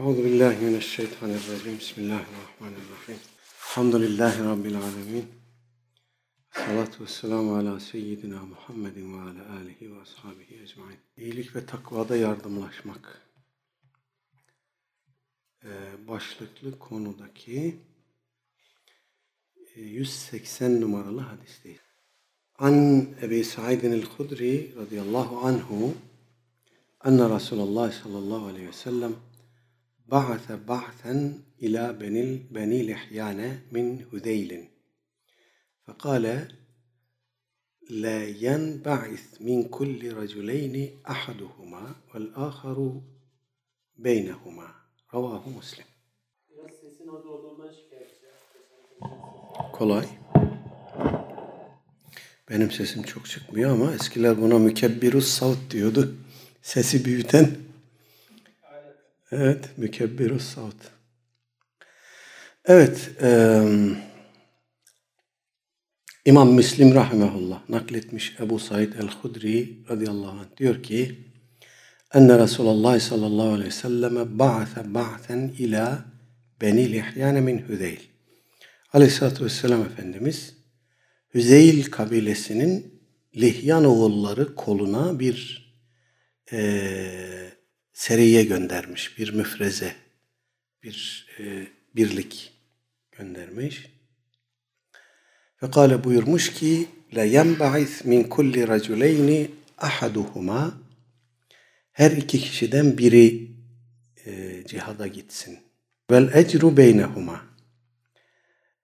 Euzu billahi mineşşeytanirracim. Bismillahirrahmanirrahim. Elhamdülillahi rabbil alamin. Salatu vesselamu ala seyyidina Muhammedin ve ala alihi ve ashabihi ecmaîn. İyilik ve takvada yardımlaşmak. Ee, başlıklı konudaki 180 numaralı hadisteyiz. An Ebi Sa'idin el-Hudri radıyallahu anhu enne Resulullah sallallahu aleyhi ve sellem ba'se ba'sen ila benil beni lihyane min Hüdeylin. Fekale la yenba'is min kulli raculeyni ahaduhuma vel aharu beynehuma. Ravahu Kolay. Benim sesim çok çıkmıyor ama eskiler buna mükebbirus savt diyordu. Sesi büyüten Evet, mükebbirus savt. Evet, e, İmam Müslim rahimehullah nakletmiş Ebu Said el-Hudri radıyallahu anh diyor ki enne Resulullah sallallahu aleyhi ve selleme ba'athe ba'then ila beni lihyane min Hüzeyl. Aleyhissalatü vesselam Efendimiz Hüzeyl kabilesinin Lihyan oğulları koluna bir eee seriye göndermiş. Bir müfreze, bir e, birlik göndermiş. Fekale buyurmuş ki yenba'is min kulli raculeyni ahaduhuma her iki kişiden biri e, cihada gitsin. Vel ecru beynehuma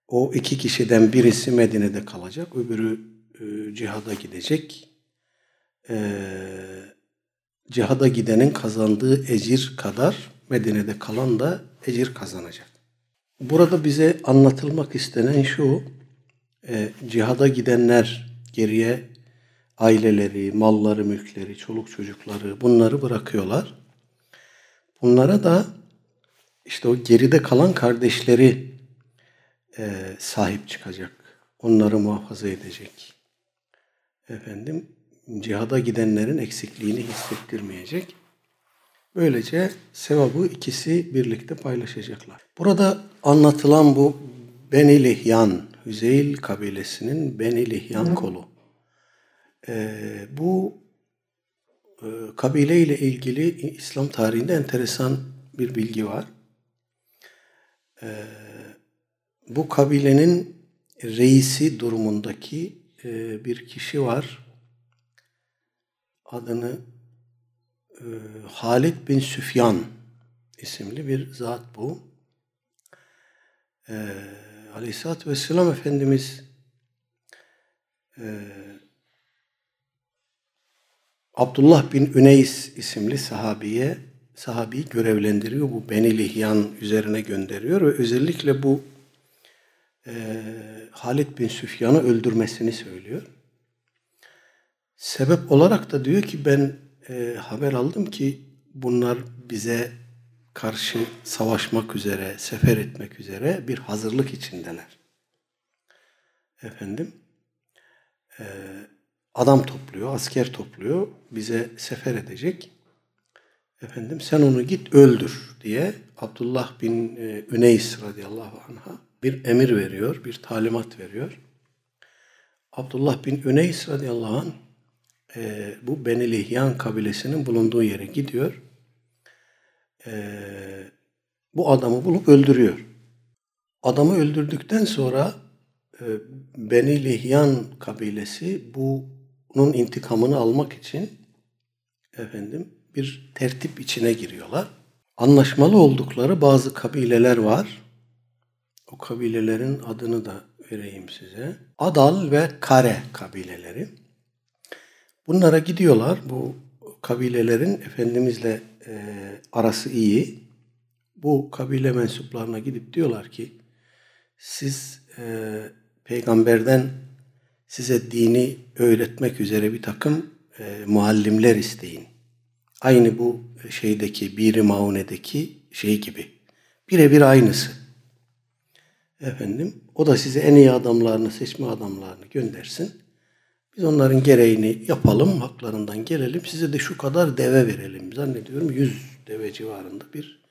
o iki kişiden birisi Medine'de kalacak, öbürü e, cihada gidecek. Eee cihada gidenin kazandığı ecir kadar Medine'de kalan da ecir kazanacak. Burada bize anlatılmak istenen şu, e, cihada gidenler geriye aileleri, malları, mülkleri, çoluk çocukları bunları bırakıyorlar. Bunlara da işte o geride kalan kardeşleri e, sahip çıkacak. Onları muhafaza edecek. Efendim cihada gidenlerin eksikliğini hissettirmeyecek. Böylece sevabı ikisi birlikte paylaşacaklar. Burada anlatılan bu Beni Lihyan, Hüzeyl kabilesinin Beni Lihyan kolu. Ee, bu e, kabile ile ilgili İslam tarihinde enteresan bir bilgi var. Ee, bu kabilenin reisi durumundaki e, bir kişi var adını e, Halid bin Süfyan isimli bir zat bu. E, Aleyhisselatü Vesselam Efendimiz e, Abdullah bin Üneys isimli sahabiye sahabeyi görevlendiriyor. Bu Beni Lihyan üzerine gönderiyor ve özellikle bu e, Halid bin Süfyan'ı öldürmesini söylüyor. Sebep olarak da diyor ki ben e, haber aldım ki bunlar bize karşı savaşmak üzere, sefer etmek üzere bir hazırlık içindeler. Efendim, e, adam topluyor, asker topluyor, bize sefer edecek. Efendim sen onu git öldür diye Abdullah bin e, Üneys radıyallahu anh'a bir emir veriyor, bir talimat veriyor. Abdullah bin Üneys radıyallahu anh e, bu Beni Lihyan kabilesinin bulunduğu yere gidiyor. E, bu adamı bulup öldürüyor. Adamı öldürdükten sonra e, Beni Lihyan kabilesi bunun intikamını almak için efendim bir tertip içine giriyorlar. Anlaşmalı oldukları bazı kabileler var. O kabilelerin adını da vereyim size. Adal ve Kare kabileleri. Bunlara gidiyorlar. Bu kabilelerin Efendimizle e, arası iyi. Bu kabile mensuplarına gidip diyorlar ki siz e, peygamberden size dini öğretmek üzere bir takım e, muallimler isteyin. Aynı bu şeydeki Biri Maune'deki şey gibi. Birebir aynısı. Efendim o da size en iyi adamlarını, seçme adamlarını göndersin. Biz onların gereğini yapalım, haklarından gelelim. Size de şu kadar deve verelim. Zannediyorum 100 deve civarında bir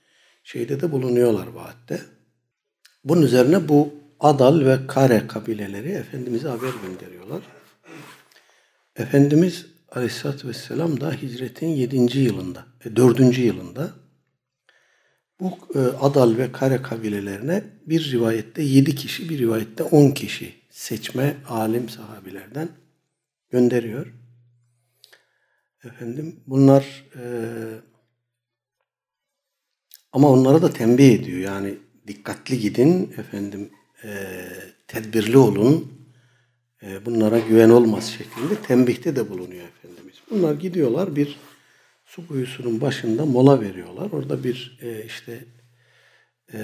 şeyde de bulunuyorlar vaatte. Bunun üzerine bu Adal ve Kare kabileleri Efendimiz'e haber gönderiyorlar. Efendimiz Aleyhisselatü Vesselam da hicretin 7. yılında, 4. E, yılında bu e, Adal ve Kare kabilelerine bir rivayette 7 kişi, bir rivayette 10 kişi seçme alim sahabilerden gönderiyor. Efendim bunlar e, ama onlara da tembih ediyor. Yani dikkatli gidin efendim e, tedbirli olun e, bunlara güven olmaz şeklinde tembihte de bulunuyor Efendimiz. Bunlar gidiyorlar bir su kuyusunun başında mola veriyorlar. Orada bir e, işte e,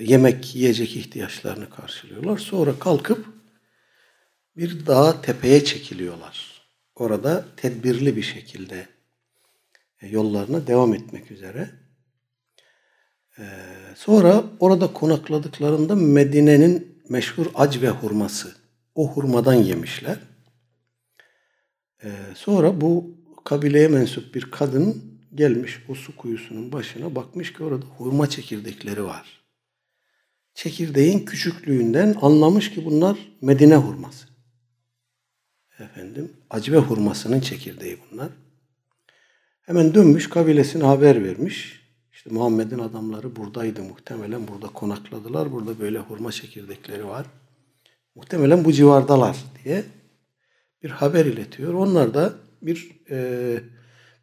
yemek, yiyecek ihtiyaçlarını karşılıyorlar. Sonra kalkıp bir dağ tepeye çekiliyorlar. Orada tedbirli bir şekilde e, yollarına devam etmek üzere. E, sonra orada konakladıklarında Medine'nin meşhur ac ve hurması, o hurmadan yemişler. E, sonra bu kabileye mensup bir kadın gelmiş o su kuyusunun başına bakmış ki orada hurma çekirdekleri var. Çekirdeğin küçüklüğünden anlamış ki bunlar Medine hurması. Efendim acıbe hurmasının çekirdeği bunlar. Hemen dönmüş kabilesine haber vermiş. İşte Muhammed'in adamları buradaydı muhtemelen burada konakladılar. Burada böyle hurma çekirdekleri var. Muhtemelen bu civardalar diye bir haber iletiyor. Onlar da bir e,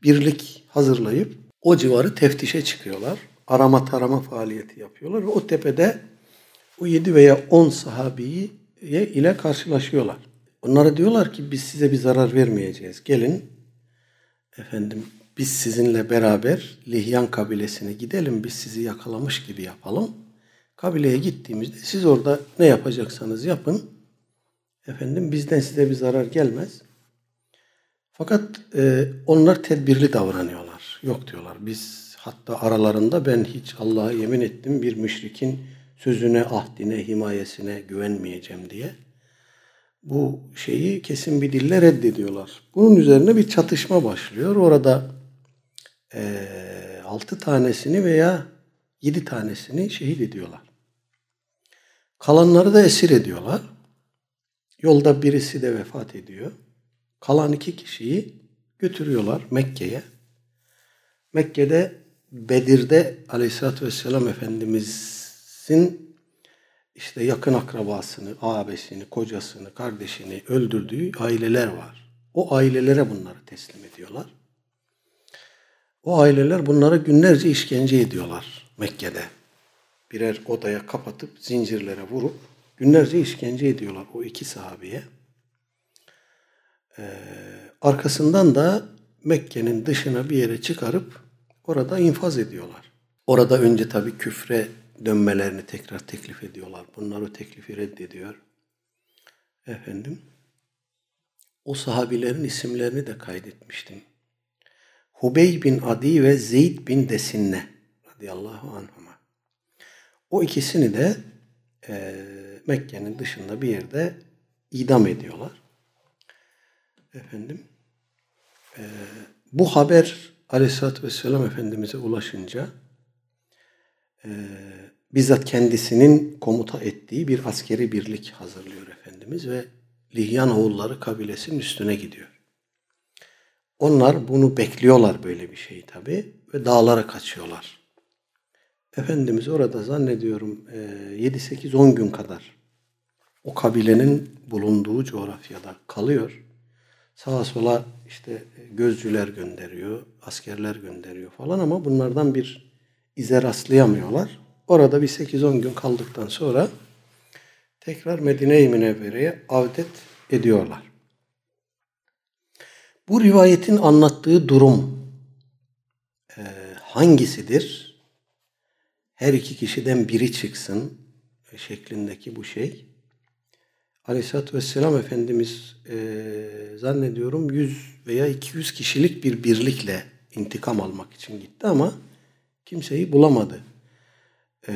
birlik hazırlayıp o civarı teftişe çıkıyorlar. Arama tarama faaliyeti yapıyorlar ve o tepede o 7 veya 10 sahabiyi ile karşılaşıyorlar. Onlara diyorlar ki biz size bir zarar vermeyeceğiz. Gelin efendim biz sizinle beraber Lihyan kabilesine gidelim. Biz sizi yakalamış gibi yapalım. Kabileye gittiğimizde siz orada ne yapacaksanız yapın. Efendim bizden size bir zarar gelmez. Fakat e, onlar tedbirli davranıyorlar. Yok diyorlar. Biz hatta aralarında ben hiç Allah'a yemin ettim bir müşrikin sözüne, ahdine, himayesine güvenmeyeceğim diye bu şeyi kesin bir dille reddediyorlar. Bunun üzerine bir çatışma başlıyor. Orada e, altı tanesini veya yedi tanesini şehit ediyorlar. Kalanları da esir ediyorlar. Yolda birisi de vefat ediyor. Kalan iki kişiyi götürüyorlar Mekke'ye. Mekke'de Bedir'de Aleyhisselatü Vesselam Efendimiz'in işte yakın akrabasını, ağabesini, kocasını, kardeşini öldürdüğü aileler var. O ailelere bunları teslim ediyorlar. O aileler bunlara günlerce işkence ediyorlar Mekke'de. Birer odaya kapatıp zincirlere vurup günlerce işkence ediyorlar o iki sahabeye. Ee, arkasından da Mekke'nin dışına bir yere çıkarıp orada infaz ediyorlar. Orada önce tabii küfre dönmelerini tekrar teklif ediyorlar. Bunlar o teklifi reddediyor. Efendim, o sahabilerin isimlerini de kaydetmiştim. Hubey bin Adi ve Zeyd bin Desinne radıyallahu anhuma. O ikisini de e, Mekke'nin dışında bir yerde idam ediyorlar. Efendim, e, bu haber Aleyhisselatü Vesselam Efendimiz'e ulaşınca e, bizzat kendisinin komuta ettiği bir askeri birlik hazırlıyor Efendimiz ve Lihyan oğulları kabilesinin üstüne gidiyor. Onlar bunu bekliyorlar böyle bir şey tabi ve dağlara kaçıyorlar. Efendimiz orada zannediyorum 7-8-10 e, gün kadar o kabilenin bulunduğu coğrafyada kalıyor. Sağa sola işte gözcüler gönderiyor, askerler gönderiyor falan ama bunlardan bir ize rastlayamıyorlar. Orada bir 8-10 gün kaldıktan sonra tekrar Medine-i Münevvere'ye avdet ediyorlar. Bu rivayetin anlattığı durum e, hangisidir? Her iki kişiden biri çıksın şeklindeki bu şey. Aleyhisselatü Vesselam Efendimiz e, zannediyorum 100 veya 200 kişilik bir birlikle intikam almak için gitti ama kimseyi bulamadı. Ee,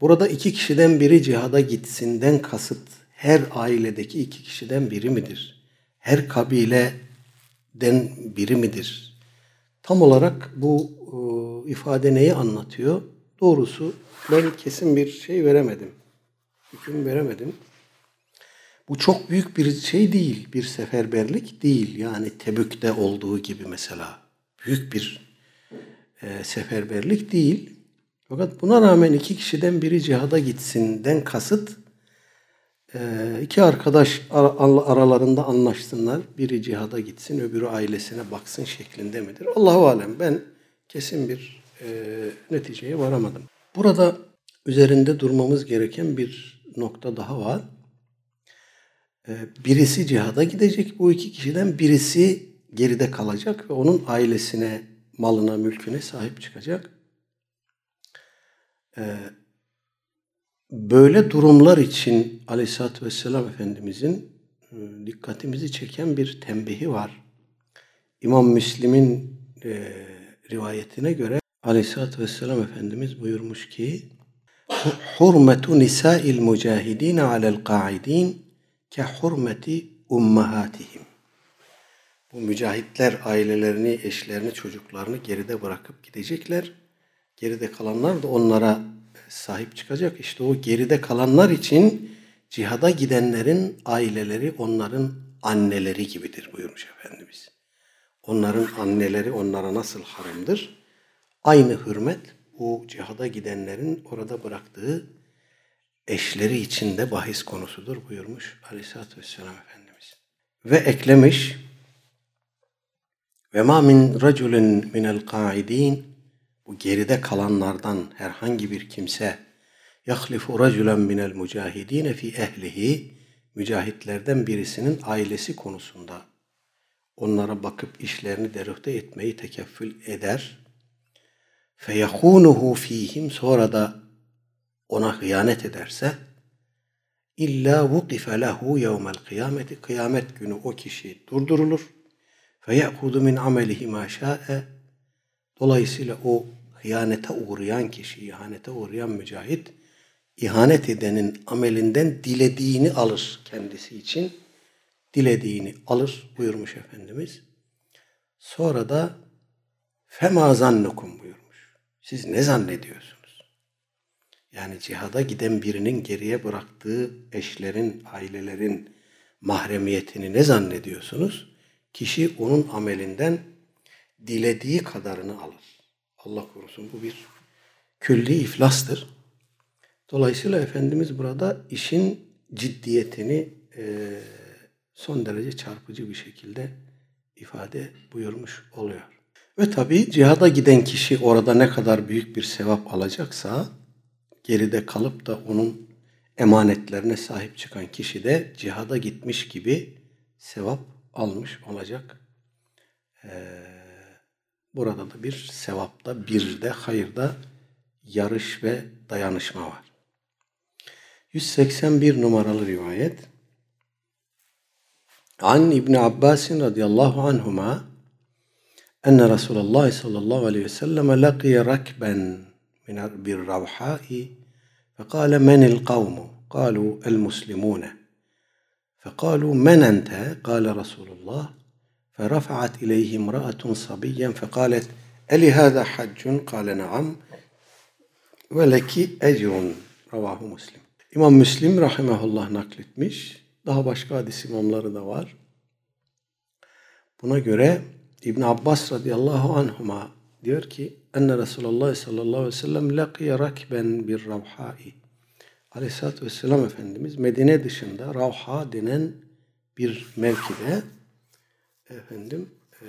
burada iki kişiden biri cihada gitsinden kasıt her ailedeki iki kişiden biri midir? Her kabileden biri midir? Tam olarak bu e, ifade neyi anlatıyor? doğrusu ben kesin bir şey veremedim. Hüküm veremedim. Bu çok büyük bir şey değil, bir seferberlik değil. Yani Tebük'te olduğu gibi mesela büyük bir e, seferberlik değil. Fakat buna rağmen iki kişiden biri cihada gitsinden kasıt e, iki arkadaş aralarında anlaşsınlar. Biri cihada gitsin, öbürü ailesine baksın şeklinde midir? Allahu alem ben kesin bir e, neticeye varamadım. Burada üzerinde durmamız gereken bir nokta daha var. E, birisi cihada gidecek. Bu iki kişiden birisi geride kalacak ve onun ailesine, malına, mülküne sahip çıkacak. E, böyle durumlar için Aleyhisselatü Vesselam Efendimizin e, dikkatimizi çeken bir tembihi var. İmam Müslim'in e, rivayetine göre Aleyhisselatü Vesselam Efendimiz buyurmuş ki Hurmetu nisa'il mücahidin alel qa'idin ke hurmeti ummahatihim. Bu mücahitler ailelerini, eşlerini, çocuklarını geride bırakıp gidecekler. Geride kalanlar da onlara sahip çıkacak. İşte o geride kalanlar için cihada gidenlerin aileleri onların anneleri gibidir buyurmuş Efendimiz. Onların anneleri onlara nasıl haramdır? Aynı hürmet bu cihada gidenlerin orada bıraktığı eşleri için de bahis konusudur buyurmuş Aleyhisselatü Vesselam Efendimiz. Ve eklemiş ve ma min raculin minel qaidin bu geride kalanlardan herhangi bir kimse yahlifu raculen minel mücahidine fi ehlihi mücahitlerden birisinin ailesi konusunda onlara bakıp işlerini derühte etmeyi tekeffül eder. Feyahunuhu fihim sonra da ona hıyanet ederse illa vukife lehu yevmel kıyameti kıyamet günü o kişi durdurulur. Feye'hudu min amelihi ma şa'e Dolayısıyla o hıyanete uğrayan kişi, ihanete uğrayan mücahit, ihanet edenin amelinden dilediğini alır kendisi için. Dilediğini alır buyurmuş Efendimiz. Sonra da fema zannukum buyurmuş. Siz ne zannediyorsunuz? Yani cihada giden birinin geriye bıraktığı eşlerin, ailelerin mahremiyetini ne zannediyorsunuz? Kişi onun amelinden dilediği kadarını alır. Allah korusun bu bir külli iflastır. Dolayısıyla Efendimiz burada işin ciddiyetini e, son derece çarpıcı bir şekilde ifade buyurmuş oluyor. Ve tabi cihada giden kişi orada ne kadar büyük bir sevap alacaksa geride kalıp da onun emanetlerine sahip çıkan kişi de cihada gitmiş gibi sevap almış olacak. Ee, Burada da bir sevapta, bir de hayırda yarış ve dayanışma var. 181 numaralı rivayet. An İbn Abbas radıyallahu anhuma enne Resulullah sallallahu aleyhi ve sellem laqiye rakben min bir ravhai fekale menil kavmu kalu el muslimune fekalu men ente kale Resulullah فرفعت إليه امرأة صبيا فقالت ألي هذا حج قال نعم ولك ecrun ravahu Müslim. İmam Müslim rahimahullah nakletmiş. Daha başka hadis imamları da var. Buna göre İbn Abbas radıyallahu anhuma diyor ki enne Resulullah sallallahu aleyhi ve sellem laqiye rakben bir ravhai. Aleyhisselatü vesselam Efendimiz Medine dışında Ravha denen bir mevkide efendim e,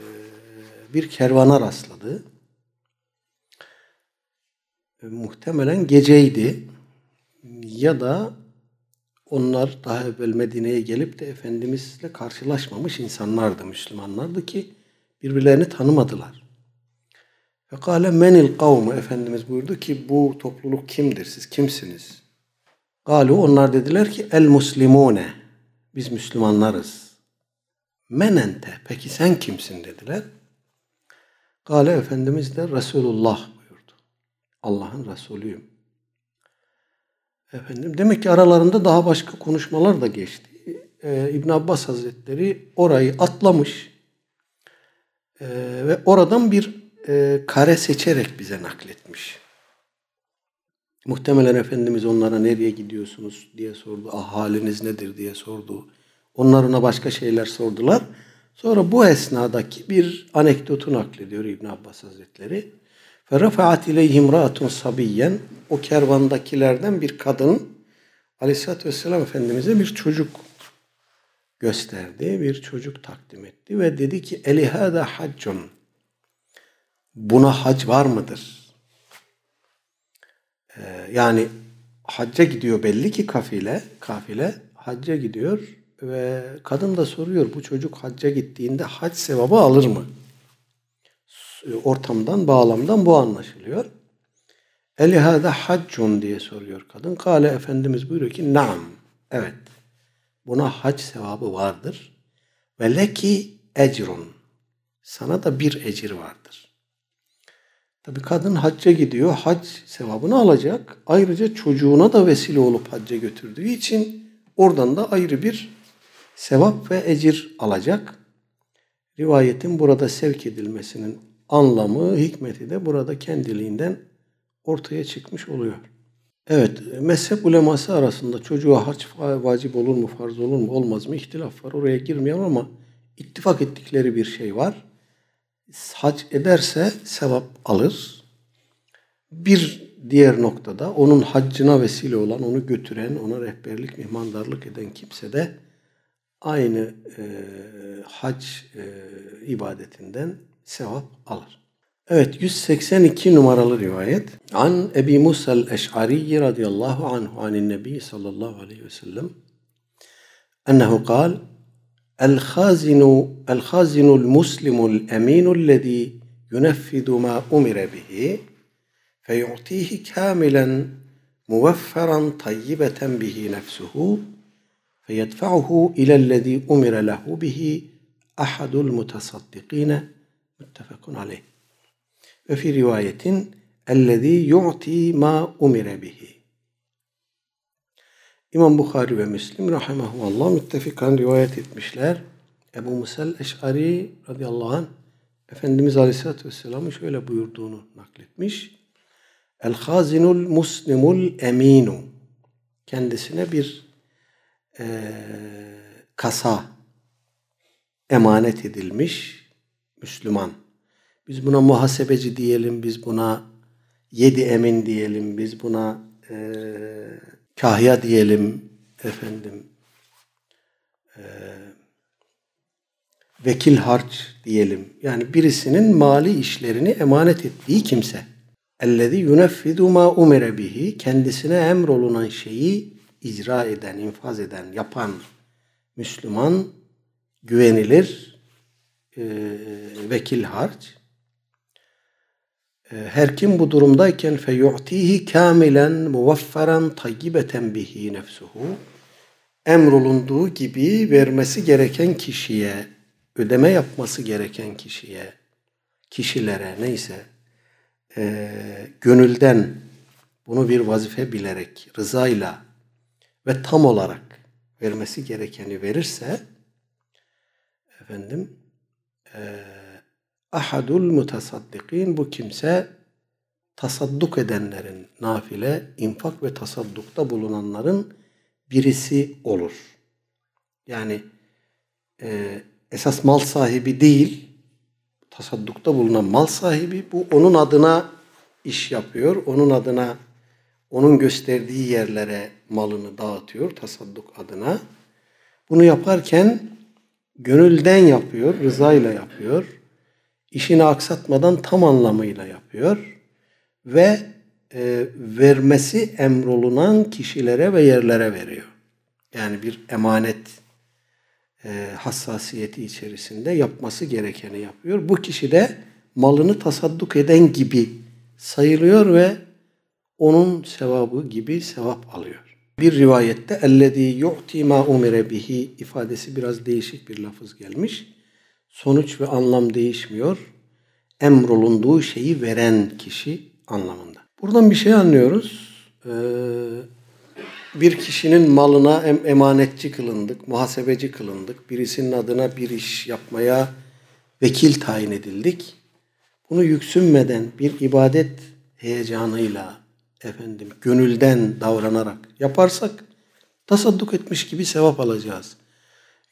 bir kervana rastladı. E, muhtemelen geceydi ya da onlar daha evvel Medine'ye gelip de Efendimizle karşılaşmamış insanlardı, Müslümanlardı ki birbirlerini tanımadılar. Fekale menil kavmu Efendimiz buyurdu ki bu topluluk kimdir, siz kimsiniz? Galu onlar dediler ki el muslimune biz Müslümanlarız. Menente, peki sen kimsin dediler. Gale Efendimiz de Resulullah buyurdu. Allah'ın Resulüyüm. Efendim, demek ki aralarında daha başka konuşmalar da geçti. Ee, İbn Abbas Hazretleri orayı atlamış ee, ve oradan bir e, kare seçerek bize nakletmiş. Muhtemelen Efendimiz onlara nereye gidiyorsunuz diye sordu. Ah, haliniz nedir diye sordu. Onlar ona başka şeyler sordular. Sonra bu esnadaki bir anekdotu naklediyor İbn Abbas Hazretleri. فَرَفَعَتْ اِلَيْهِمْ رَاتٌ sabiyyen O kervandakilerden bir kadın Aleyhisselatü Vesselam Efendimiz'e bir çocuk gösterdi. Bir çocuk takdim etti ve dedi ki elihâda haccun Buna hac var mıdır? Ee, yani hacca gidiyor belli ki kafile, kafile hacca gidiyor ve kadın da soruyor bu çocuk hacca gittiğinde hac sevabı alır mı? Ortamdan, bağlamdan bu anlaşılıyor. Elihâde haccun diye soruyor kadın. Kale Efendimiz buyuruyor ki naam. Evet. Buna hac sevabı vardır. Ve leki ecrun. Sana da bir ecir vardır. Tabi kadın hacca gidiyor. Hac sevabını alacak. Ayrıca çocuğuna da vesile olup hacca götürdüğü için oradan da ayrı bir sevap ve ecir alacak. Rivayetin burada sevk edilmesinin anlamı, hikmeti de burada kendiliğinden ortaya çıkmış oluyor. Evet, mezhep uleması arasında çocuğa harç vacip olur mu, farz olur mu, olmaz mı ihtilaf var. Oraya girmeyelim ama ittifak ettikleri bir şey var. Hac ederse sevap alır. Bir diğer noktada onun haccına vesile olan, onu götüren, ona rehberlik, mihmandarlık eden kimse de aynı e, hac e, ibadetinden sevap alır. Evet 182 numaralı rivayet. An Ebi Musa el-Eş'ari radıyallahu anhu anin nebi sallallahu aleyhi ve sellem ennehu kal الخازن الخازن المسلم الأمين الذي ينفذ ما أمر به فيعطيه كاملا موفرا طيبة به نفسه فيدفعه إلى الذي أمر له به أحد المتصدقين متفق عليه ve fi rivayetin ellezî yu'ti ma umire bihi. İmam Bukhari ve Müslim rahimahullah müttefikan rivayet etmişler. Ebu Musel Eş'ari radıyallahu anh Efendimiz Aleyhisselatü Vesselam'ın şöyle buyurduğunu nakletmiş. El hazinul muslimul eminu. Kendisine bir e, kasa emanet edilmiş Müslüman biz buna muhasebeci diyelim, biz buna yedi emin diyelim, biz buna e, kahya diyelim efendim. E, vekil harç diyelim. Yani birisinin mali işlerini emanet ettiği kimse. Ellezî yuneffidu ma umere bihi kendisine emrolunan şeyi icra eden, infaz eden, yapan Müslüman güvenilir e, vekil harç. Ee, her kim bu durumdayken feyu'tihi kamilen muvafferen tayyibeten bihi nefsuhu emrolunduğu gibi vermesi gereken kişiye, ödeme yapması gereken kişiye, kişilere neyse e, gönülden bunu bir vazife bilerek, rızayla ve tam olarak vermesi gerekeni verirse efendim eee ahadul mutasaddikin bu kimse tasadduk edenlerin nafile, infak ve tasaddukta bulunanların birisi olur. Yani e, esas mal sahibi değil, tasaddukta bulunan mal sahibi bu onun adına iş yapıyor. Onun adına onun gösterdiği yerlere malını dağıtıyor tasadduk adına. Bunu yaparken gönülden yapıyor, rızayla yapıyor işini aksatmadan tam anlamıyla yapıyor ve e, vermesi emrolunan kişilere ve yerlere veriyor. Yani bir emanet e, hassasiyeti içerisinde yapması gerekeni yapıyor. Bu kişi de malını tasadduk eden gibi sayılıyor ve onun sevabı gibi sevap alıyor. Bir rivayette ellezî yu'ti ma umire bihi ifadesi biraz değişik bir lafız gelmiş sonuç ve anlam değişmiyor. Emrolunduğu şeyi veren kişi anlamında. Buradan bir şey anlıyoruz. Ee, bir kişinin malına emanetçi kılındık, muhasebeci kılındık. Birisinin adına bir iş yapmaya vekil tayin edildik. Bunu yüksünmeden bir ibadet heyecanıyla efendim gönülden davranarak yaparsak tasadduk etmiş gibi sevap alacağız.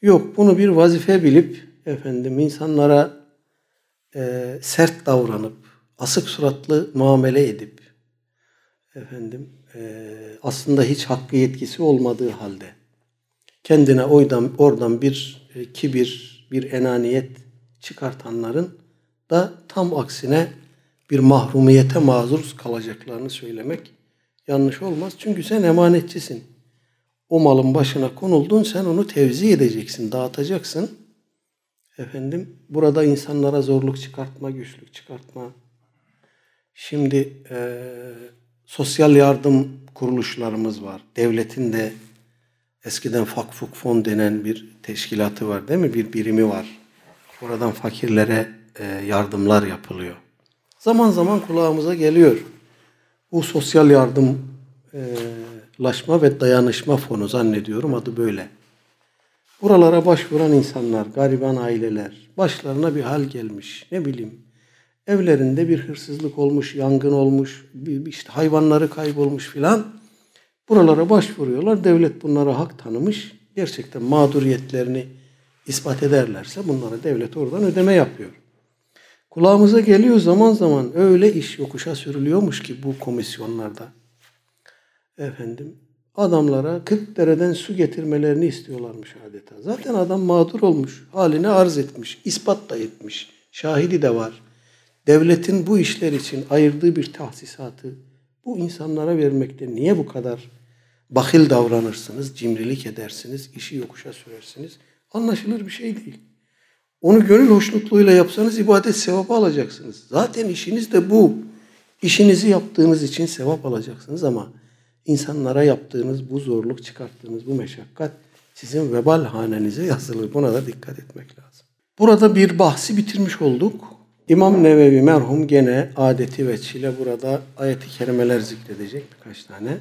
Yok bunu bir vazife bilip efendim insanlara e, sert davranıp asık suratlı muamele edip efendim e, aslında hiç hakkı yetkisi olmadığı halde kendine oydan oradan bir e, kibir, bir enaniyet çıkartanların da tam aksine bir mahrumiyete mazur kalacaklarını söylemek yanlış olmaz. Çünkü sen emanetçisin. O malın başına konuldun, sen onu tevzi edeceksin, dağıtacaksın. Efendim, burada insanlara zorluk çıkartma, güçlük çıkartma. Şimdi e, sosyal yardım kuruluşlarımız var. Devletin de eskiden Fakfuk Fon denen bir teşkilatı var değil mi? Bir birimi var. Oradan fakirlere e, yardımlar yapılıyor. Zaman zaman kulağımıza geliyor. Bu sosyal yardımlaşma ve dayanışma fonu zannediyorum adı böyle. Buralara başvuran insanlar, gariban aileler, başlarına bir hal gelmiş, ne bileyim, evlerinde bir hırsızlık olmuş, yangın olmuş, işte hayvanları kaybolmuş filan. Buralara başvuruyorlar. Devlet bunlara hak tanımış. Gerçekten mağduriyetlerini ispat ederlerse bunlara devlet oradan ödeme yapıyor. Kulağımıza geliyor zaman zaman öyle iş yokuşa sürülüyormuş ki bu komisyonlarda. Efendim adamlara 40 dereden su getirmelerini istiyorlarmış adeta. Zaten adam mağdur olmuş, halini arz etmiş, ispat da etmiş, şahidi de var. Devletin bu işler için ayırdığı bir tahsisatı bu insanlara vermekte niye bu kadar bahil davranırsınız, cimrilik edersiniz, işi yokuşa sürersiniz? Anlaşılır bir şey değil. Onu gönül hoşnutluğuyla yapsanız ibadet sevabı alacaksınız. Zaten işiniz de bu. İşinizi yaptığınız için sevap alacaksınız ama insanlara yaptığınız bu zorluk, çıkarttığınız bu meşakkat sizin vebal hanenize yazılır. Buna da dikkat etmek lazım. Burada bir bahsi bitirmiş olduk. İmam Nevevi merhum gene adeti ve çile burada ayeti kerimeler zikredecek birkaç tane.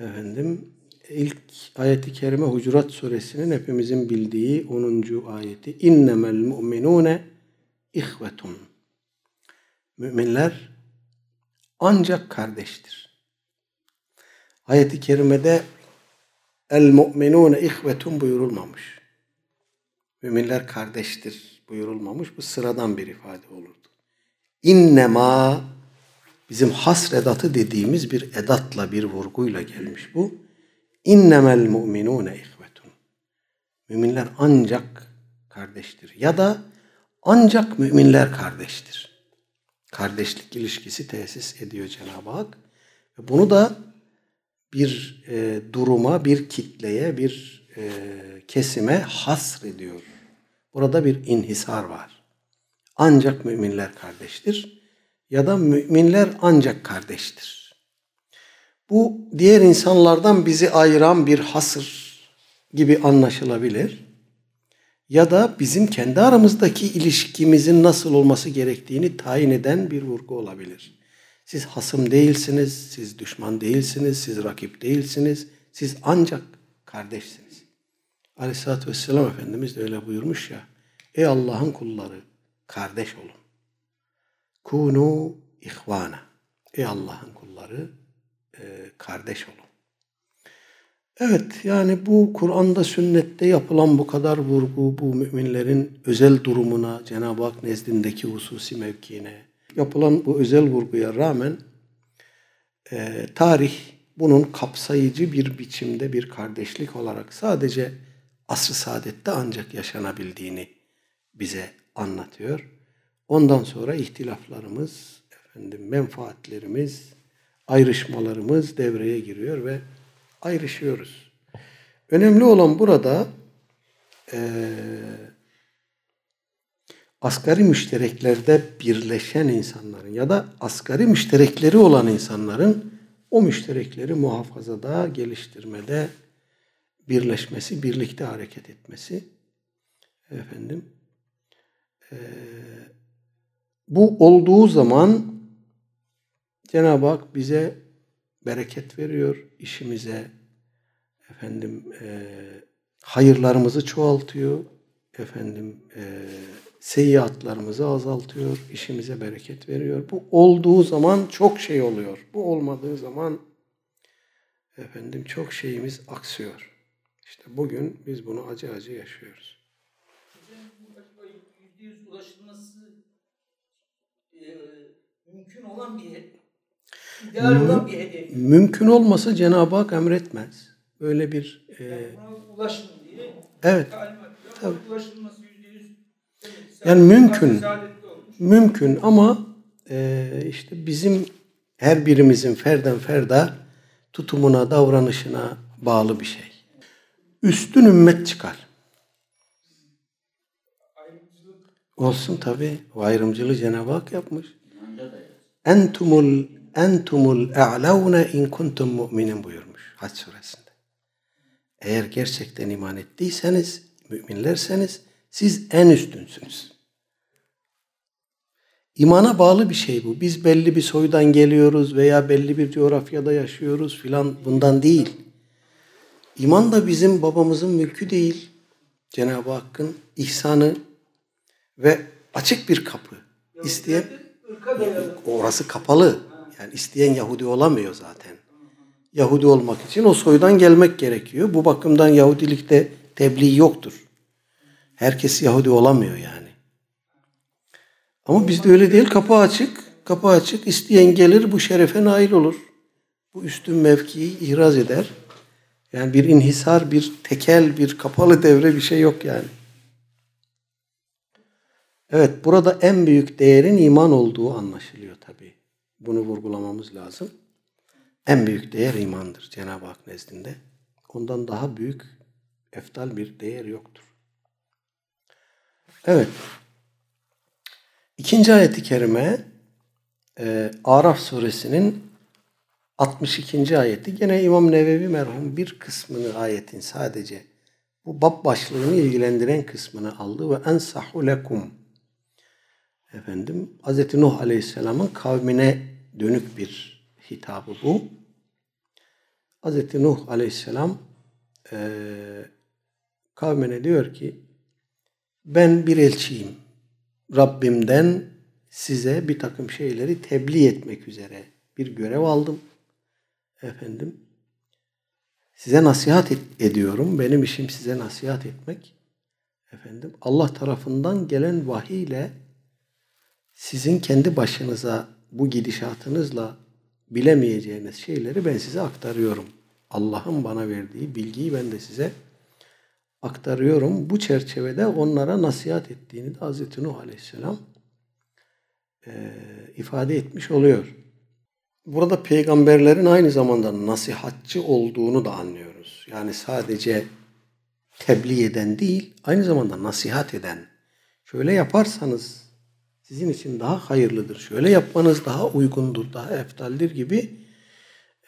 Efendim ilk ayeti kerime Hucurat suresinin hepimizin bildiği 10. ayeti. İnnemel mu'minune ihvetun. Müminler ancak kardeştir. Ayeti kerimede el mu'minune ihvetun buyurulmamış. Müminler kardeştir buyurulmamış. Bu sıradan bir ifade olurdu. İnnema bizim hasredatı dediğimiz bir edatla bir vurguyla gelmiş bu. İnnemel mu'minune ihvetun. Müminler ancak kardeştir. Ya da ancak müminler kardeştir. Kardeşlik ilişkisi tesis ediyor Cenab-ı Hak. Bunu da bir e, duruma, bir kitleye, bir e, kesime hasrediyor. Burada bir inhisar var. Ancak müminler kardeştir ya da müminler ancak kardeştir. Bu diğer insanlardan bizi ayıran bir hasır gibi anlaşılabilir. Ya da bizim kendi aramızdaki ilişkimizin nasıl olması gerektiğini tayin eden bir vurgu olabilir. Siz hasım değilsiniz, siz düşman değilsiniz, siz rakip değilsiniz, siz ancak kardeşsiniz. Aleyhisselatü Vesselam Efendimiz de öyle buyurmuş ya, Ey Allah'ın kulları, kardeş olun. Kunu ihvana. Ey Allah'ın kulları, kardeş olun. Evet yani bu Kur'an'da sünnette yapılan bu kadar vurgu bu müminlerin özel durumuna Cenab-ı Hak nezdindeki hususi mevkiine yapılan bu özel vurguya rağmen e, tarih bunun kapsayıcı bir biçimde bir kardeşlik olarak sadece asr-ı saadette ancak yaşanabildiğini bize anlatıyor. Ondan sonra ihtilaflarımız, efendim menfaatlerimiz, ayrışmalarımız devreye giriyor ve ayrışıyoruz. Önemli olan burada e, asgari müştereklerde birleşen insanların ya da asgari müşterekleri olan insanların o müşterekleri muhafazada, geliştirmede birleşmesi, birlikte hareket etmesi. Efendim, e, bu olduğu zaman Cenab-ı Hak bize bereket veriyor işimize. Efendim e, hayırlarımızı çoğaltıyor. Efendim e, seyyiatlarımızı azaltıyor. işimize bereket veriyor. Bu olduğu zaman çok şey oluyor. Bu olmadığı zaman efendim çok şeyimiz aksıyor. İşte bugün biz bunu acı acı yaşıyoruz. %100 ulaşılması e, mümkün olan bir bir. Mümkün olmasa Cenab-ı Hak emretmez. Böyle bir e, Yani ulaşın diye evet. Tabii. Ulaşılması %100 evet, Yani mümkün. mümkün ama e, işte bizim her birimizin ferden ferda tutumuna, davranışına bağlı bir şey. Üstün ümmet çıkar. Ayrımcılık Olsun tabi. O ayrımcılığı Cenab-ı Hak yapmış. Entumul entumul a'launa in kuntum mu'minin buyurmuş Hac suresinde. Eğer gerçekten iman ettiyseniz, müminlerseniz siz en üstünsünüz. İmana bağlı bir şey bu. Biz belli bir soydan geliyoruz veya belli bir coğrafyada yaşıyoruz filan bundan değil. İman da bizim babamızın mülkü değil. Cenab-ı Hakk'ın ihsanı ve açık bir kapı. İsteyen orası kapalı. Yani isteyen Yahudi olamıyor zaten. Yahudi olmak için o soydan gelmek gerekiyor. Bu bakımdan Yahudilikte tebliğ yoktur. Herkes Yahudi olamıyor yani. Ama bizde öyle değil. Kapı açık. Kapı açık. İsteyen gelir bu şerefe nail olur. Bu üstün mevkiyi ihraz eder. Yani bir inhisar, bir tekel, bir kapalı devre bir şey yok yani. Evet, burada en büyük değerin iman olduğu anlaşılıyor tabii. Bunu vurgulamamız lazım. En büyük değer imandır Cenab-ı Hak nezdinde. Ondan daha büyük, eftal bir değer yoktur. Evet. İkinci ayeti kerime e, Araf suresinin 62. ayeti. Gene İmam Nevevi merhum bir kısmını ayetin sadece bu bab başlığını ilgilendiren kısmını aldı ve ensahu lekum efendim Hz. Nuh Aleyhisselam'ın kavmine dönük bir hitabı bu. Hz. Nuh Aleyhisselam eee kavmine diyor ki ben bir elçiyim. Rabbimden size bir takım şeyleri tebliğ etmek üzere bir görev aldım. Efendim size nasihat et- ediyorum. Benim işim size nasihat etmek. Efendim Allah tarafından gelen vahiy ile sizin kendi başınıza bu gidişatınızla bilemeyeceğiniz şeyleri ben size aktarıyorum. Allah'ın bana verdiği bilgiyi ben de size aktarıyorum. Bu çerçevede onlara nasihat ettiğini de Hz. Nuh Aleyhisselam e, ifade etmiş oluyor. Burada peygamberlerin aynı zamanda nasihatçı olduğunu da anlıyoruz. Yani sadece tebliğ eden değil, aynı zamanda nasihat eden. Şöyle yaparsanız sizin için daha hayırlıdır. Şöyle yapmanız daha uygundur, daha eftaldir gibi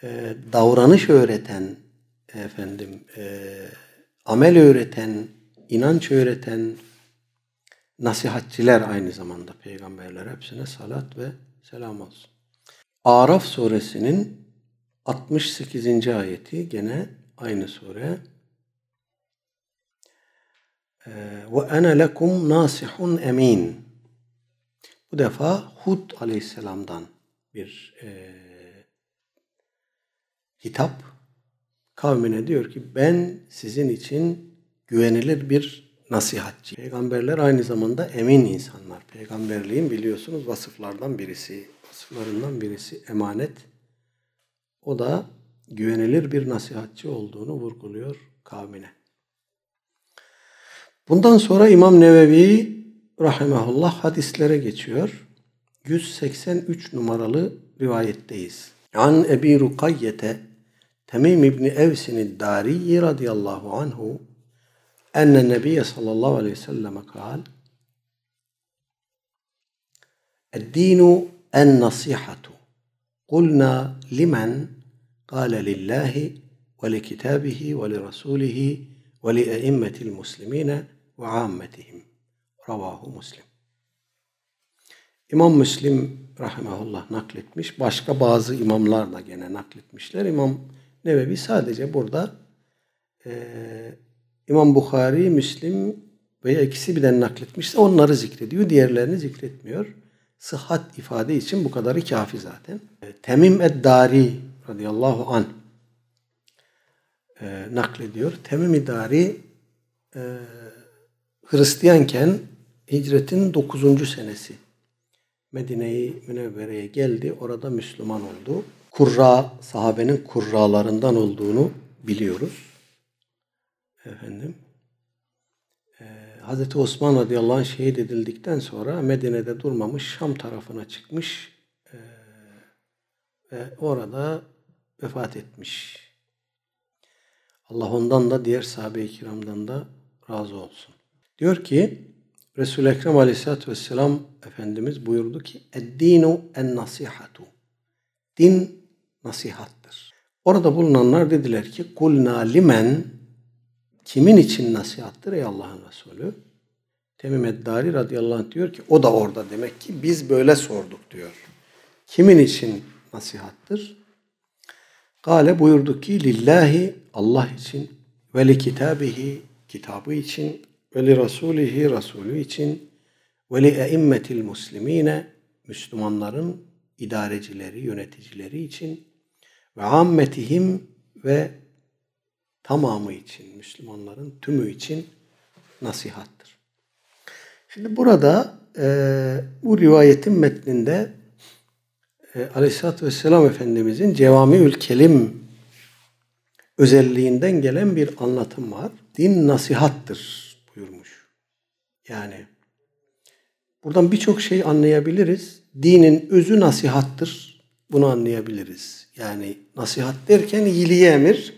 e, davranış öğreten, efendim, e, amel öğreten, inanç öğreten nasihatçiler aynı zamanda peygamberler hepsine salat ve selam olsun. Araf suresinin 68. ayeti gene aynı sure. Ee, Ve ene lekum nasihun emin. Bu defa Hud aleyhisselamdan bir e, hitap. Kavmine diyor ki ben sizin için güvenilir bir nasihatçi. Peygamberler aynı zamanda emin insanlar. Peygamberliğin biliyorsunuz vasıflardan birisi, vasıflarından birisi emanet. O da güvenilir bir nasihatçi olduğunu vurguluyor kavmine. Bundan sonra İmam Nevevi rahimahullah hadislere geçiyor. 183 numaralı rivayetteyiz. An Ebi Rukayyete Temim İbni Evsin Dari radıyallahu anhu enne Nebiye sallallahu aleyhi ve sellem kal الدين النصيحة قلنا لمن قال لله ولكتابه ولرسوله ولأئمة المسلمين وعامتهم Ravahu Muslim. İmam Müslim rahimahullah nakletmiş. Başka bazı imamlar da gene nakletmişler. İmam Nevevi sadece burada e, İmam Bukhari, Müslim veya ikisi birden nakletmişse onları zikrediyor. Diğerlerini zikretmiyor. Sıhhat ifade için bu kadarı kafi zaten. E, Temim Eddari radıyallahu anh e, naklediyor. Temim-i Dari e, Hristiyanken hicretin 9. senesi Medine-i Münevvere'ye geldi. Orada Müslüman oldu. Kurra, sahabenin kurralarından olduğunu biliyoruz. Efendim. Ee, Hazreti Osman radıyallahu anh şehit edildikten sonra Medine'de durmamış Şam tarafına çıkmış ee, ve orada vefat etmiş. Allah ondan da diğer sahabe-i kiramdan da razı olsun. Diyor ki Resul-i Ekrem aleyhissalatü vesselam Efendimiz buyurdu ki Eddinu en nasihatu. Din nasihattır. Orada bulunanlar dediler ki kulna limen kimin için nasihattır ey Allah'ın Resulü? Temim Eddari radıyallahu anh diyor ki o da orada demek ki biz böyle sorduk diyor. Kimin için nasihattır? Gale buyurdu ki lillahi Allah için ve li kitabihi kitabı için ve li rasulihi rasulü için ve li eimmetil muslimine Müslümanların idarecileri, yöneticileri için ve ammetihim ve tamamı için, Müslümanların tümü için nasihattır. Şimdi burada e, bu rivayetin metninde e, Aleyhisselatü Vesselam Efendimizin Cevamiül Kelim özelliğinden gelen bir anlatım var. Din nasihattır. Yani buradan birçok şey anlayabiliriz. Dinin özü nasihattır. Bunu anlayabiliriz. Yani nasihat derken iyiliği emir,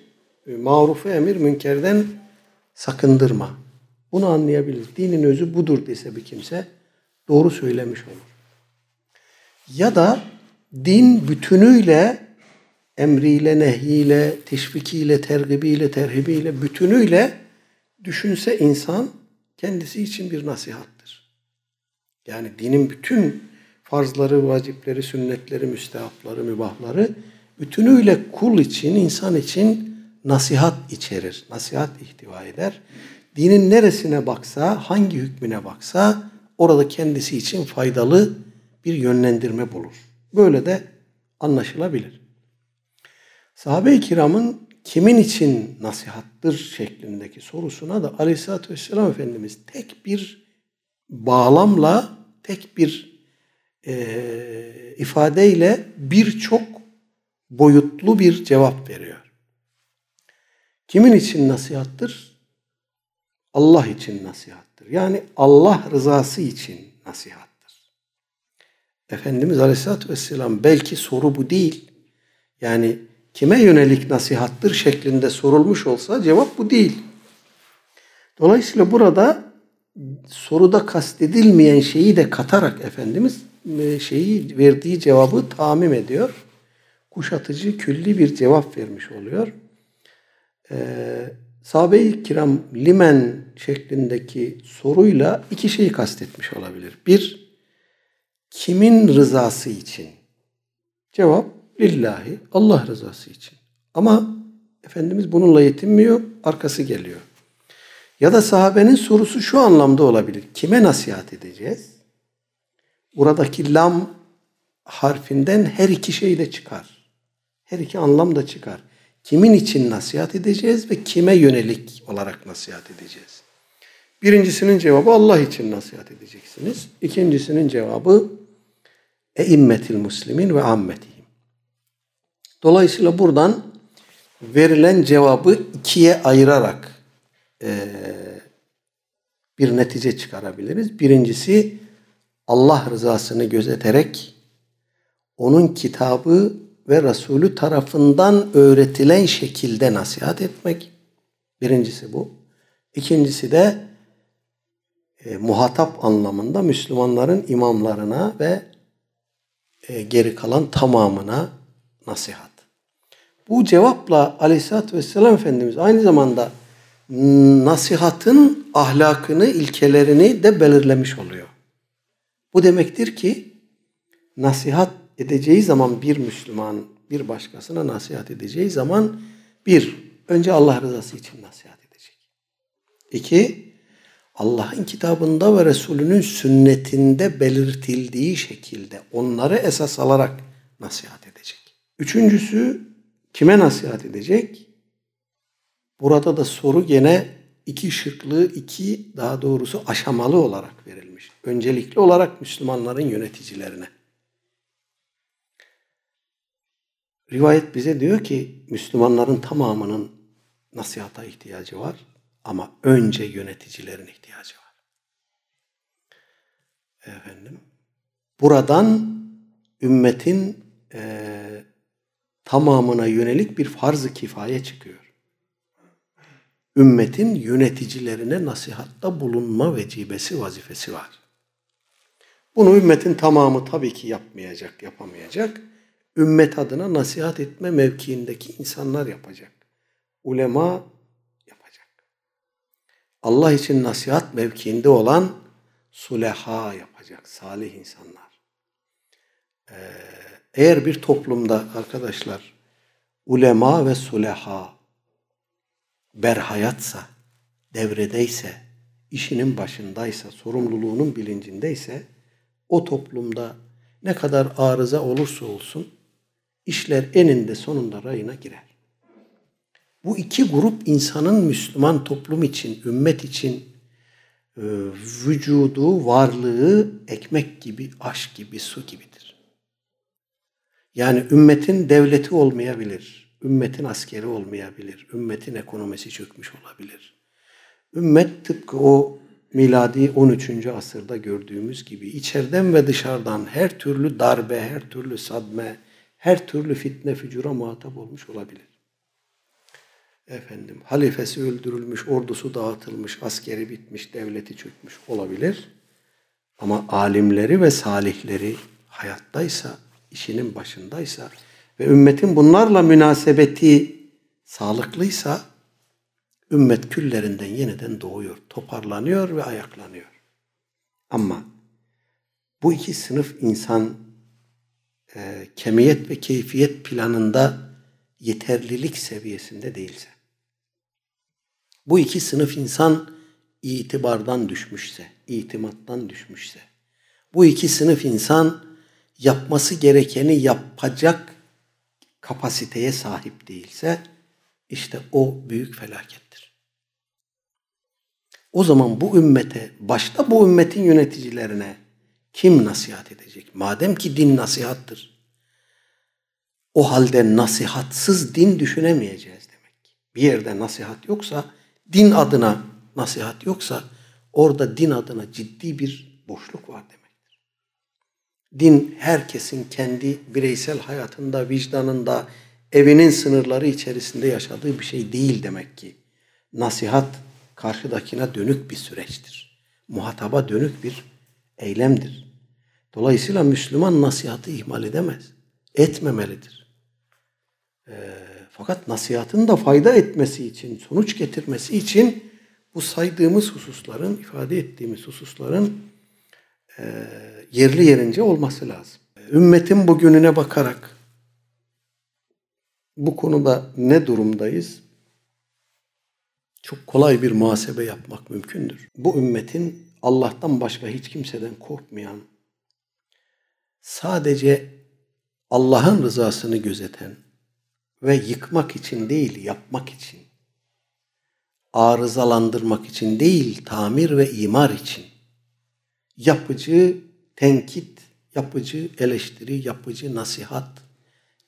marufu emir, münkerden sakındırma. Bunu anlayabiliriz. Dinin özü budur dese bir kimse doğru söylemiş olur. Ya da din bütünüyle emriyle, nehyiyle, teşvikiyle, tergibiyle, terhibiyle, bütünüyle düşünse insan kendisi için bir nasihattır. Yani dinin bütün farzları, vacipleri, sünnetleri, müstehapları, mübahları bütünüyle kul için, insan için nasihat içerir. Nasihat ihtiva eder. Dinin neresine baksa, hangi hükmüne baksa orada kendisi için faydalı bir yönlendirme bulur. Böyle de anlaşılabilir. Sahabe-i kiramın kimin için nasihattır şeklindeki sorusuna da Aleyhisselatü Vesselam Efendimiz tek bir bağlamla, tek bir e, ifadeyle birçok boyutlu bir cevap veriyor. Kimin için nasihattır? Allah için nasihattır. Yani Allah rızası için nasihattır. Efendimiz Aleyhisselatü Vesselam belki soru bu değil. Yani kime yönelik nasihattır şeklinde sorulmuş olsa cevap bu değil. Dolayısıyla burada soruda kastedilmeyen şeyi de katarak Efendimiz e, şeyi verdiği cevabı tamim ediyor. Kuşatıcı, külli bir cevap vermiş oluyor. Ee, Sahabe-i kiram limen şeklindeki soruyla iki şeyi kastetmiş olabilir. Bir, kimin rızası için? Cevap, lillahi, Allah rızası için. Ama Efendimiz bununla yetinmiyor, arkası geliyor. Ya da sahabenin sorusu şu anlamda olabilir. Kime nasihat edeceğiz? Buradaki lam harfinden her iki şey de çıkar. Her iki anlam da çıkar. Kimin için nasihat edeceğiz ve kime yönelik olarak nasihat edeceğiz? Birincisinin cevabı Allah için nasihat edeceksiniz. İkincisinin cevabı eimmetil muslimin ve ammetihim. Dolayısıyla buradan verilen cevabı ikiye ayırarak e, bir netice çıkarabiliriz. Birincisi Allah rızasını gözeterek onun kitabı ve Resulü tarafından öğretilen şekilde nasihat etmek. Birincisi bu. İkincisi de e, muhatap anlamında Müslümanların imamlarına ve e, geri kalan tamamına nasihat. Bu cevapla Aleyhisselatü Vesselam Efendimiz aynı zamanda nasihatın ahlakını, ilkelerini de belirlemiş oluyor. Bu demektir ki nasihat edeceği zaman bir Müslüman bir başkasına nasihat edeceği zaman bir, önce Allah rızası için nasihat edecek. İki, Allah'ın kitabında ve Resulünün sünnetinde belirtildiği şekilde onları esas alarak nasihat edecek. Üçüncüsü kime nasihat edecek? Burada da soru gene iki şıklı, iki daha doğrusu aşamalı olarak verilmiş. Öncelikli olarak Müslümanların yöneticilerine. Rivayet bize diyor ki Müslümanların tamamının nasihata ihtiyacı var ama önce yöneticilerin ihtiyacı var. Efendim, buradan ümmetin e, tamamına yönelik bir farz-ı kifaye çıkıyor. Ümmetin yöneticilerine nasihatta bulunma vecibesi, vazifesi var. Bunu ümmetin tamamı tabii ki yapmayacak, yapamayacak. Ümmet adına nasihat etme mevkiindeki insanlar yapacak. Ulema yapacak. Allah için nasihat mevkiinde olan suleha yapacak, salih insanlar. Ee, eğer bir toplumda arkadaşlar ulema ve suleha berhayatsa, devredeyse, işinin başındaysa, sorumluluğunun bilincindeyse o toplumda ne kadar arıza olursa olsun işler eninde sonunda rayına girer. Bu iki grup insanın Müslüman toplum için, ümmet için e, vücudu, varlığı ekmek gibi, aş gibi, su gibidir. Yani ümmetin devleti olmayabilir, ümmetin askeri olmayabilir, ümmetin ekonomisi çökmüş olabilir. Ümmet tıpkı o miladi 13. asırda gördüğümüz gibi içeriden ve dışarıdan her türlü darbe, her türlü sadme, her türlü fitne fücura muhatap olmuş olabilir. Efendim, halifesi öldürülmüş, ordusu dağıtılmış, askeri bitmiş, devleti çökmüş olabilir. Ama alimleri ve salihleri hayattaysa, işinin başındaysa ve ümmetin bunlarla münasebeti sağlıklıysa ümmet küllerinden yeniden doğuyor, toparlanıyor ve ayaklanıyor. Ama bu iki sınıf insan e, kemiyet ve keyfiyet planında yeterlilik seviyesinde değilse, bu iki sınıf insan itibardan düşmüşse, itimattan düşmüşse, bu iki sınıf insan yapması gerekeni yapacak kapasiteye sahip değilse, işte o büyük felakettir. O zaman bu ümmete, başta bu ümmetin yöneticilerine kim nasihat edecek? Madem ki din nasihattır. O halde nasihatsız din düşünemeyeceğiz demek. Bir yerde nasihat yoksa, din adına nasihat yoksa, orada din adına ciddi bir boşluk var demektir. Din herkesin kendi bireysel hayatında, vicdanında, evinin sınırları içerisinde yaşadığı bir şey değil demek ki. Nasihat karşıdakine dönük bir süreçtir. Muhataba dönük bir eylemdir. Dolayısıyla Müslüman nasihatı ihmal edemez. Etmemelidir. E, fakat nasihatın da fayda etmesi için, sonuç getirmesi için bu saydığımız hususların, ifade ettiğimiz hususların yerli yerince olması lazım. Ümmetin bugününe bakarak bu konuda ne durumdayız? Çok kolay bir muhasebe yapmak mümkündür. Bu ümmetin Allah'tan başka hiç kimseden korkmayan, sadece Allah'ın rızasını gözeten ve yıkmak için değil, yapmak için, arızalandırmak için değil, tamir ve imar için, yapıcı tenkit, yapıcı eleştiri, yapıcı nasihat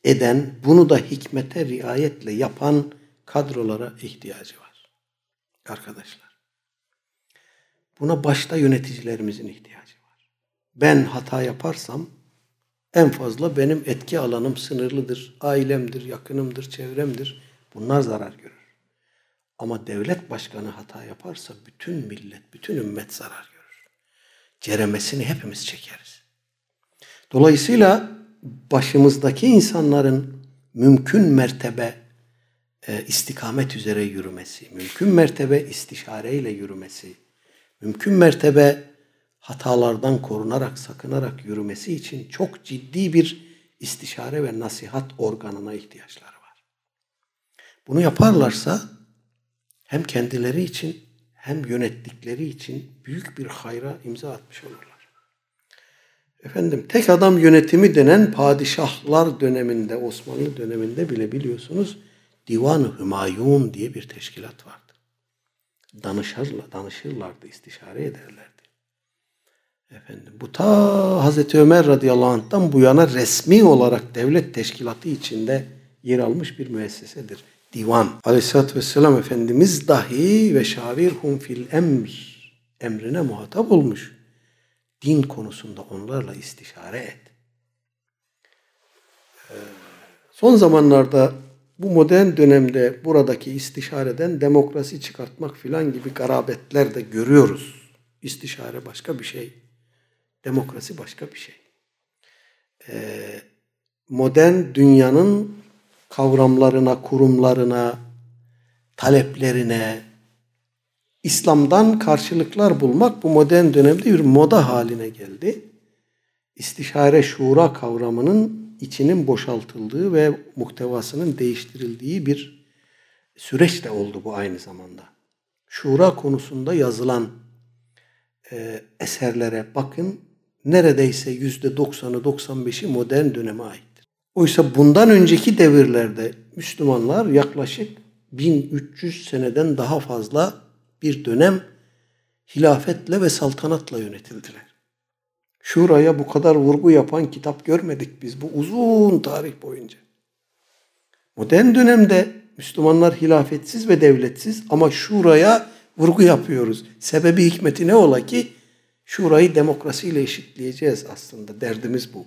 eden, bunu da hikmete riayetle yapan kadrolara ihtiyacı var. Arkadaşlar. Buna başta yöneticilerimizin ihtiyacı var. Ben hata yaparsam en fazla benim etki alanım sınırlıdır. Ailemdir, yakınımdır, çevremdir. Bunlar zarar görür. Ama devlet başkanı hata yaparsa bütün millet, bütün ümmet zarar görür. Ceremesini hepimiz çekeriz. Dolayısıyla başımızdaki insanların mümkün mertebe e, istikamet üzere yürümesi, mümkün mertebe istişareyle yürümesi, mümkün mertebe hatalardan korunarak, sakınarak yürümesi için çok ciddi bir istişare ve nasihat organına ihtiyaçları var. Bunu yaparlarsa hem kendileri için hem yönettikleri için büyük bir hayra imza atmış olurlar. Efendim tek adam yönetimi denen padişahlar döneminde, Osmanlı döneminde bile biliyorsunuz Divan-ı Hümayun diye bir teşkilat vardı. Danışırlar, danışırlardı, istişare ederlerdi. Efendim, bu ta Hazreti Ömer radıyallahu anh'tan bu yana resmi olarak devlet teşkilatı içinde yer almış bir müessesedir. Divan. Aleyhisselatü Vesselam Efendimiz dahi ve şavirhum fil emr emrine muhatap olmuş. Din konusunda onlarla istişare et. Ee, son zamanlarda bu modern dönemde buradaki istişareden demokrasi çıkartmak filan gibi garabetler de görüyoruz. İstişare başka bir şey. Demokrasi başka bir şey. Ee, modern dünyanın kavramlarına, kurumlarına, taleplerine, İslam'dan karşılıklar bulmak bu modern dönemde bir moda haline geldi. İstişare şura kavramının içinin boşaltıldığı ve muhtevasının değiştirildiği bir süreç de oldu bu aynı zamanda. Şura konusunda yazılan e, eserlere bakın neredeyse yüzde doksanı 95'i modern döneme aittir. Oysa bundan önceki devirlerde Müslümanlar yaklaşık 1300 seneden daha fazla bir dönem hilafetle ve saltanatla yönetildiler. Şuraya bu kadar vurgu yapan kitap görmedik biz bu uzun tarih boyunca. Modern dönemde Müslümanlar hilafetsiz ve devletsiz ama şuraya vurgu yapıyoruz. Sebebi hikmeti ne ola ki şurayı demokrasiyle eşitleyeceğiz aslında. Derdimiz bu.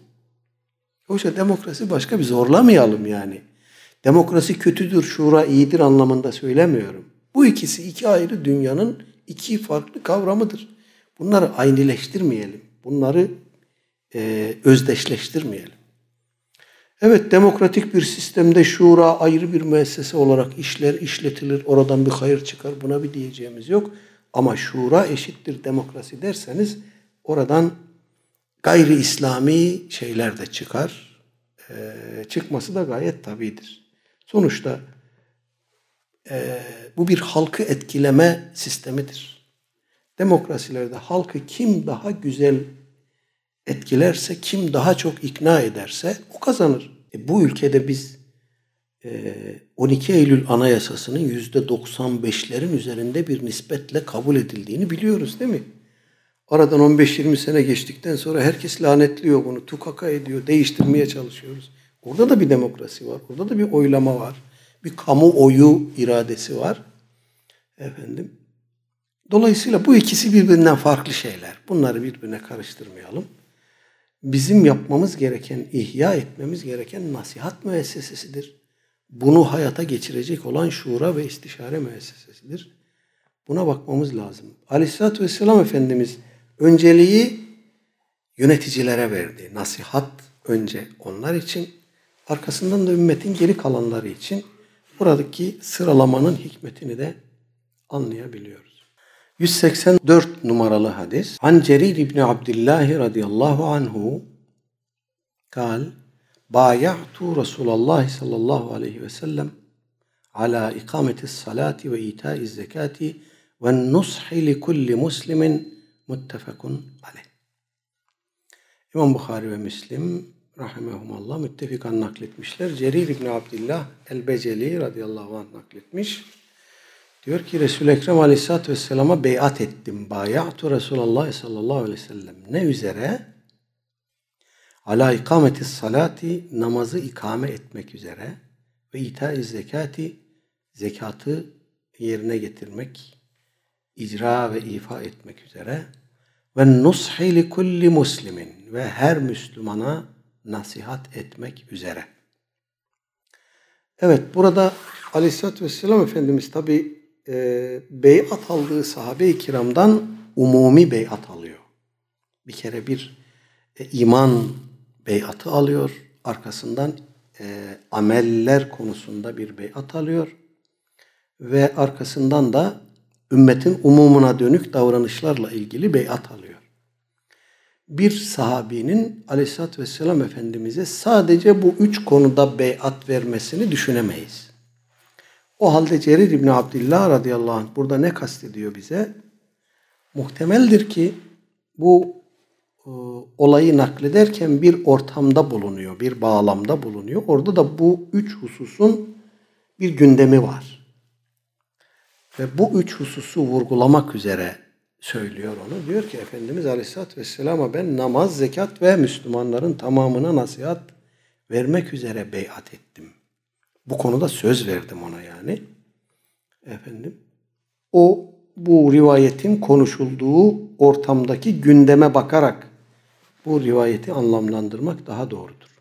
Oysa demokrasi başka bir zorlamayalım yani. Demokrasi kötüdür, şura iyidir anlamında söylemiyorum. Bu ikisi iki ayrı dünyanın iki farklı kavramıdır. Bunları aynileştirmeyelim. Bunları e, özdeşleştirmeyelim. Evet demokratik bir sistemde şura ayrı bir müessese olarak işler işletilir. Oradan bir hayır çıkar. Buna bir diyeceğimiz yok. Ama şura eşittir demokrasi derseniz oradan gayri İslami şeyler de çıkar. Ee, çıkması da gayet tabidir. Sonuçta e, bu bir halkı etkileme sistemidir. Demokrasilerde halkı kim daha güzel etkilerse, kim daha çok ikna ederse o kazanır. E, bu ülkede biz e, 12 Eylül Anayasası'nın %95'lerin üzerinde bir nispetle kabul edildiğini biliyoruz değil mi? Aradan 15-20 sene geçtikten sonra herkes lanetliyor bunu, tukaka ediyor, değiştirmeye çalışıyoruz. Orada da bir demokrasi var, orada da bir oylama var bir kamu oyu iradesi var. Efendim. Dolayısıyla bu ikisi birbirinden farklı şeyler. Bunları birbirine karıştırmayalım. Bizim yapmamız gereken, ihya etmemiz gereken nasihat müessesesidir. Bunu hayata geçirecek olan şura ve istişare müessesesidir. Buna bakmamız lazım. Aleyhisselatü Vesselam Efendimiz önceliği yöneticilere verdi. Nasihat önce onlar için, arkasından da ümmetin geri kalanları için buradaki sıralamanın hikmetini de anlayabiliyoruz. 184 numaralı hadis. An Cerir İbni Abdillah radıyallahu anhu kal Baya'tu Resulallah sallallahu aleyhi ve sellem ala ikameti salati ve itaiz zekati ve nushi li kulli muslimin muttefakun aleyh. İmam Bukhari ve Müslim rahimehumallah müttefikan nakletmişler. Cerir İbni Abdillah el-Beceli radıyallahu anh nakletmiş. Diyor ki Resul-i Ekrem aleyhissalatü vesselama beyat ettim. Bayatu Resulallah sallallahu aleyhi ve sellem. Ne üzere? Ala ikametis salati namazı ikame etmek üzere ve ita zekati zekatı yerine getirmek, icra ve ifa etmek üzere ve nushi li kulli muslimin ve her Müslümana nasihat etmek üzere. Evet burada Aleyhisselatü Vesselam Efendimiz tabi e, beyat aldığı sahabe-i kiramdan umumi beyat alıyor. Bir kere bir e, iman beyatı alıyor. Arkasından e, ameller konusunda bir beyat alıyor. Ve arkasından da ümmetin umumuna dönük davranışlarla ilgili beyat alıyor bir sahabinin aleyhissalatü vesselam Efendimiz'e sadece bu üç konuda beyat vermesini düşünemeyiz. O halde Cerir İbni Abdillah radıyallahu anh burada ne kastediyor bize? Muhtemeldir ki bu e, olayı naklederken bir ortamda bulunuyor, bir bağlamda bulunuyor. Orada da bu üç hususun bir gündemi var. Ve bu üç hususu vurgulamak üzere söylüyor onu. Diyor ki Efendimiz Aleyhisselatü Vesselam'a ben namaz, zekat ve Müslümanların tamamına nasihat vermek üzere beyat ettim. Bu konuda söz verdim ona yani. Efendim. O bu rivayetin konuşulduğu ortamdaki gündeme bakarak bu rivayeti anlamlandırmak daha doğrudur.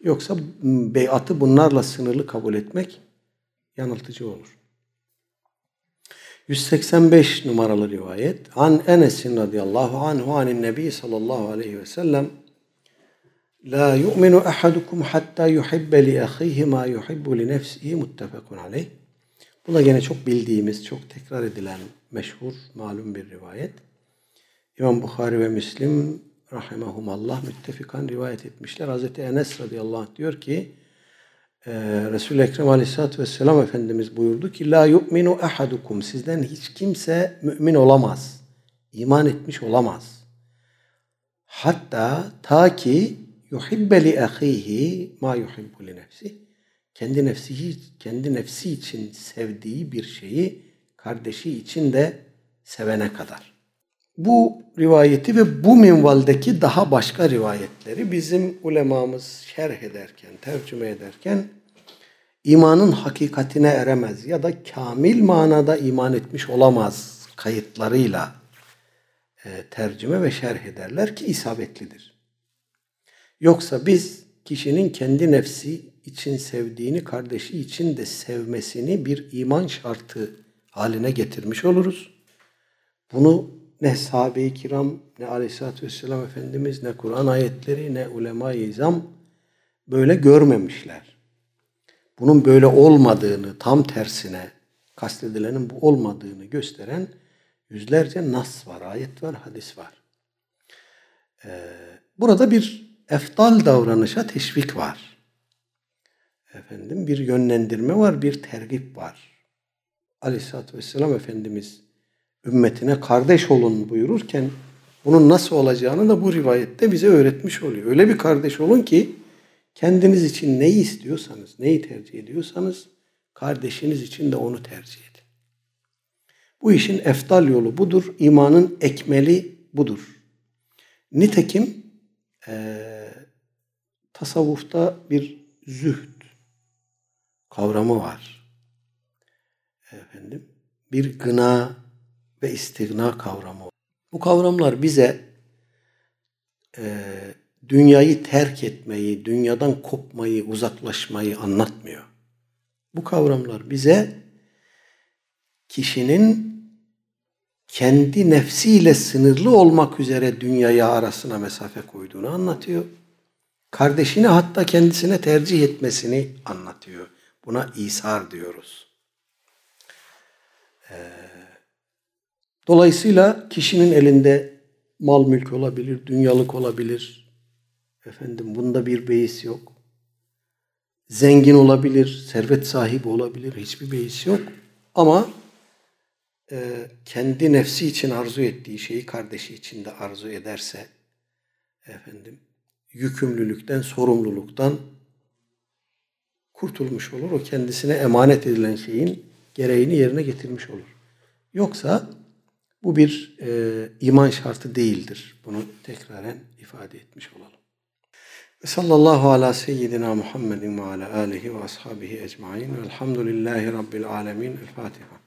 Yoksa beyatı bunlarla sınırlı kabul etmek yanıltıcı olur. 185 numaralı rivayet. An Enes'in radıyallahu anhu anin nebi sallallahu aleyhi ve sellem La yu'minu ahadukum hatta yuhibbe li ahihi ma yuhibbu li nefsihi muttefakun aleyh. Bu da gene çok bildiğimiz, çok tekrar edilen meşhur, malum bir rivayet. İmam Bukhari ve Müslim rahimahumallah müttefikan rivayet etmişler. Hazreti Enes radıyallahu anh diyor ki e, Resul-i Ekrem aleyhissalatü vesselam Efendimiz buyurdu ki La yu'minu ahadukum sizden hiç kimse mümin olamaz. iman etmiş olamaz. Hatta ta ki yuhibbe li ahihi ma yuhibbu li nefsi. Kendi nefsi kendi nefsi için sevdiği bir şeyi kardeşi için de sevene kadar. Bu rivayeti ve bu minvaldeki daha başka rivayetleri bizim ulemamız şerh ederken, tercüme ederken imanın hakikatine eremez ya da kamil manada iman etmiş olamaz kayıtlarıyla e, tercüme ve şerh ederler ki isabetlidir. Yoksa biz kişinin kendi nefsi için sevdiğini kardeşi için de sevmesini bir iman şartı haline getirmiş oluruz. Bunu ne sahabe-i kiram, ne aleyhissalatü vesselam Efendimiz, ne Kur'an ayetleri, ne ulema-i izam böyle görmemişler. Bunun böyle olmadığını, tam tersine kastedilenin bu olmadığını gösteren yüzlerce nas var, ayet var, hadis var. Ee, burada bir eftal davranışa teşvik var. Efendim bir yönlendirme var, bir tergip var. Aleyhisselatü Vesselam Efendimiz ümmetine kardeş olun buyururken bunun nasıl olacağını da bu rivayette bize öğretmiş oluyor. Öyle bir kardeş olun ki kendiniz için neyi istiyorsanız, neyi tercih ediyorsanız kardeşiniz için de onu tercih edin. Bu işin eftal yolu budur. İmanın ekmeli budur. Nitekim e, tasavvufta bir zühd kavramı var. Efendim, bir gına ve istigna kavramı. Bu kavramlar bize e, dünyayı terk etmeyi, dünyadan kopmayı, uzaklaşmayı anlatmıyor. Bu kavramlar bize kişinin kendi nefsiyle sınırlı olmak üzere dünyaya arasına mesafe koyduğunu anlatıyor. Kardeşini hatta kendisine tercih etmesini anlatıyor. Buna isar diyoruz. Ee, dolayısıyla kişinin elinde mal mülk olabilir, dünyalık olabilir. Efendim bunda bir beis yok. Zengin olabilir, servet sahibi olabilir. Hiçbir beis yok. Ama e, kendi nefsi için arzu ettiği şeyi kardeşi için de arzu ederse efendim yükümlülükten, sorumluluktan kurtulmuş olur. O kendisine emanet edilen şeyin gereğini yerine getirmiş olur. Yoksa bu bir e, iman şartı değildir. Bunu tekraren ifade etmiş olalım. Ve sallallahu ala seyyidina Muhammedin ve ala alihi ve ashabihi ecmain. Velhamdülillahi Rabbil alemin. El Fatiha.